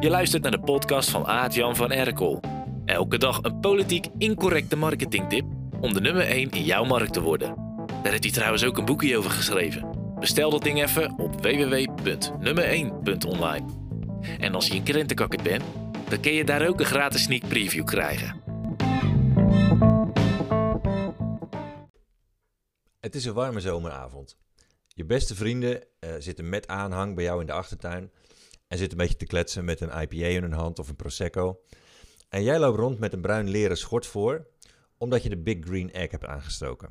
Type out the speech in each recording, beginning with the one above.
Je luistert naar de podcast van Aart-Jan van Erkel. Elke dag een politiek incorrecte marketingtip om de nummer 1 in jouw markt te worden. Daar heeft hij trouwens ook een boekje over geschreven. Bestel dat ding even op www.nummer1.online. En als je een krentenkakker bent, dan kun je daar ook een gratis sneak preview krijgen. Het is een warme zomeravond. Je beste vrienden uh, zitten met aanhang bij jou in de achtertuin en zitten een beetje te kletsen met een IPA in hun hand of een Prosecco. En jij loopt rond met een bruin leren schort voor, omdat je de Big Green Egg hebt aangestoken.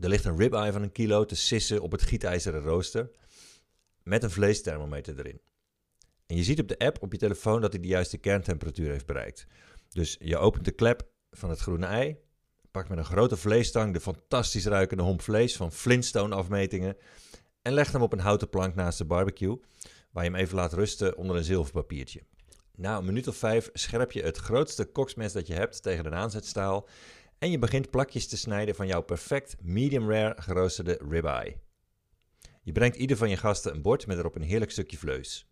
Er ligt een ribeye van een kilo te sissen op het gietijzeren rooster met een vleesthermometer erin. En je ziet op de app op je telefoon dat hij de juiste kerntemperatuur heeft bereikt. Dus je opent de klep van het groene ei, pakt met een grote vleestang de fantastisch ruikende homp vlees van Flintstone afmetingen en legt hem op een houten plank naast de barbecue, waar je hem even laat rusten onder een zilverpapiertje. Na een minuut of vijf scherp je het grootste koksmes dat je hebt tegen een aanzetstaal en je begint plakjes te snijden van jouw perfect medium rare geroosterde ribeye. Je brengt ieder van je gasten een bord met erop een heerlijk stukje vlees.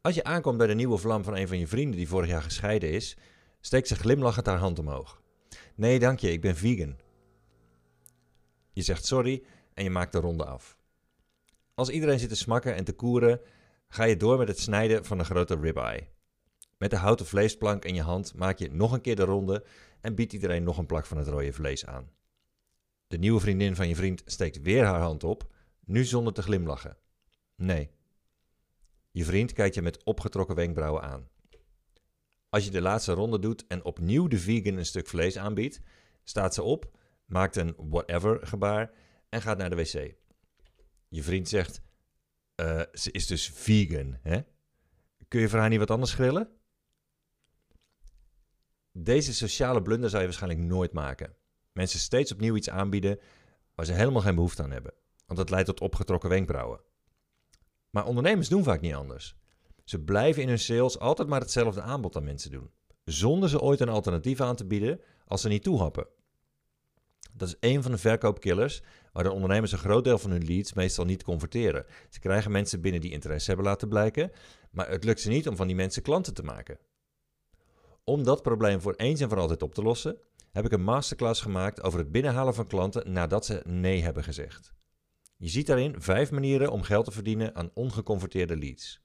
Als je aankomt bij de nieuwe vlam van een van je vrienden die vorig jaar gescheiden is, steekt ze glimlachend haar hand omhoog. Nee, dank je, ik ben vegan. Je zegt sorry en je maakt de ronde af. Als iedereen zit te smakken en te koeren, ga je door met het snijden van een grote ribeye. Met de houten vleesplank in je hand maak je nog een keer de ronde en biedt iedereen nog een plak van het rode vlees aan. De nieuwe vriendin van je vriend steekt weer haar hand op, nu zonder te glimlachen. Nee. Je vriend kijkt je met opgetrokken wenkbrauwen aan. Als je de laatste ronde doet en opnieuw de vegan een stuk vlees aanbiedt, staat ze op, maakt een whatever gebaar en gaat naar de wc. Je vriend zegt: uh, Ze is dus vegan, hè? Kun je voor haar niet wat anders grillen? Deze sociale blunder zou je waarschijnlijk nooit maken. Mensen steeds opnieuw iets aanbieden waar ze helemaal geen behoefte aan hebben, want dat leidt tot opgetrokken wenkbrauwen. Maar ondernemers doen vaak niet anders. Ze blijven in hun sales altijd maar hetzelfde aanbod aan mensen doen, zonder ze ooit een alternatief aan te bieden als ze niet toehappen. Dat is een van de verkoopkillers waar de ondernemers een groot deel van hun leads meestal niet converteren. Ze krijgen mensen binnen die interesse hebben laten blijken, maar het lukt ze niet om van die mensen klanten te maken. Om dat probleem voor eens en voor altijd op te lossen, heb ik een masterclass gemaakt over het binnenhalen van klanten nadat ze nee hebben gezegd. Je ziet daarin vijf manieren om geld te verdienen aan ongeconverteerde leads.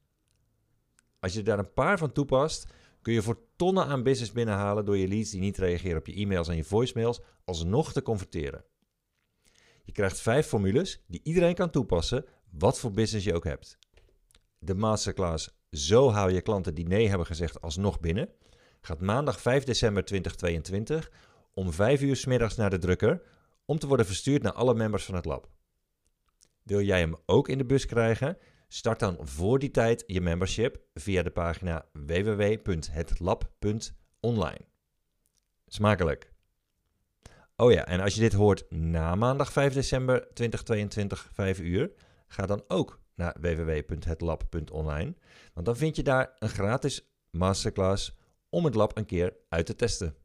Als je daar een paar van toepast, kun je voor tonnen aan business binnenhalen door je leads die niet reageren op je e-mails en je voicemails alsnog te converteren. Je krijgt vijf formules die iedereen kan toepassen, wat voor business je ook hebt. De masterclass Zo hou je klanten die nee hebben gezegd alsnog binnen gaat maandag 5 december 2022 om 5 uur s middags naar de drukker om te worden verstuurd naar alle members van het lab. Wil jij hem ook in de bus krijgen? Start dan voor die tijd je membership via de pagina www.hetlab.online. Smakelijk! Oh ja, en als je dit hoort na maandag 5 december 2022, 5 uur, ga dan ook naar www.hetlab.online. Want dan vind je daar een gratis masterclass om het lab een keer uit te testen.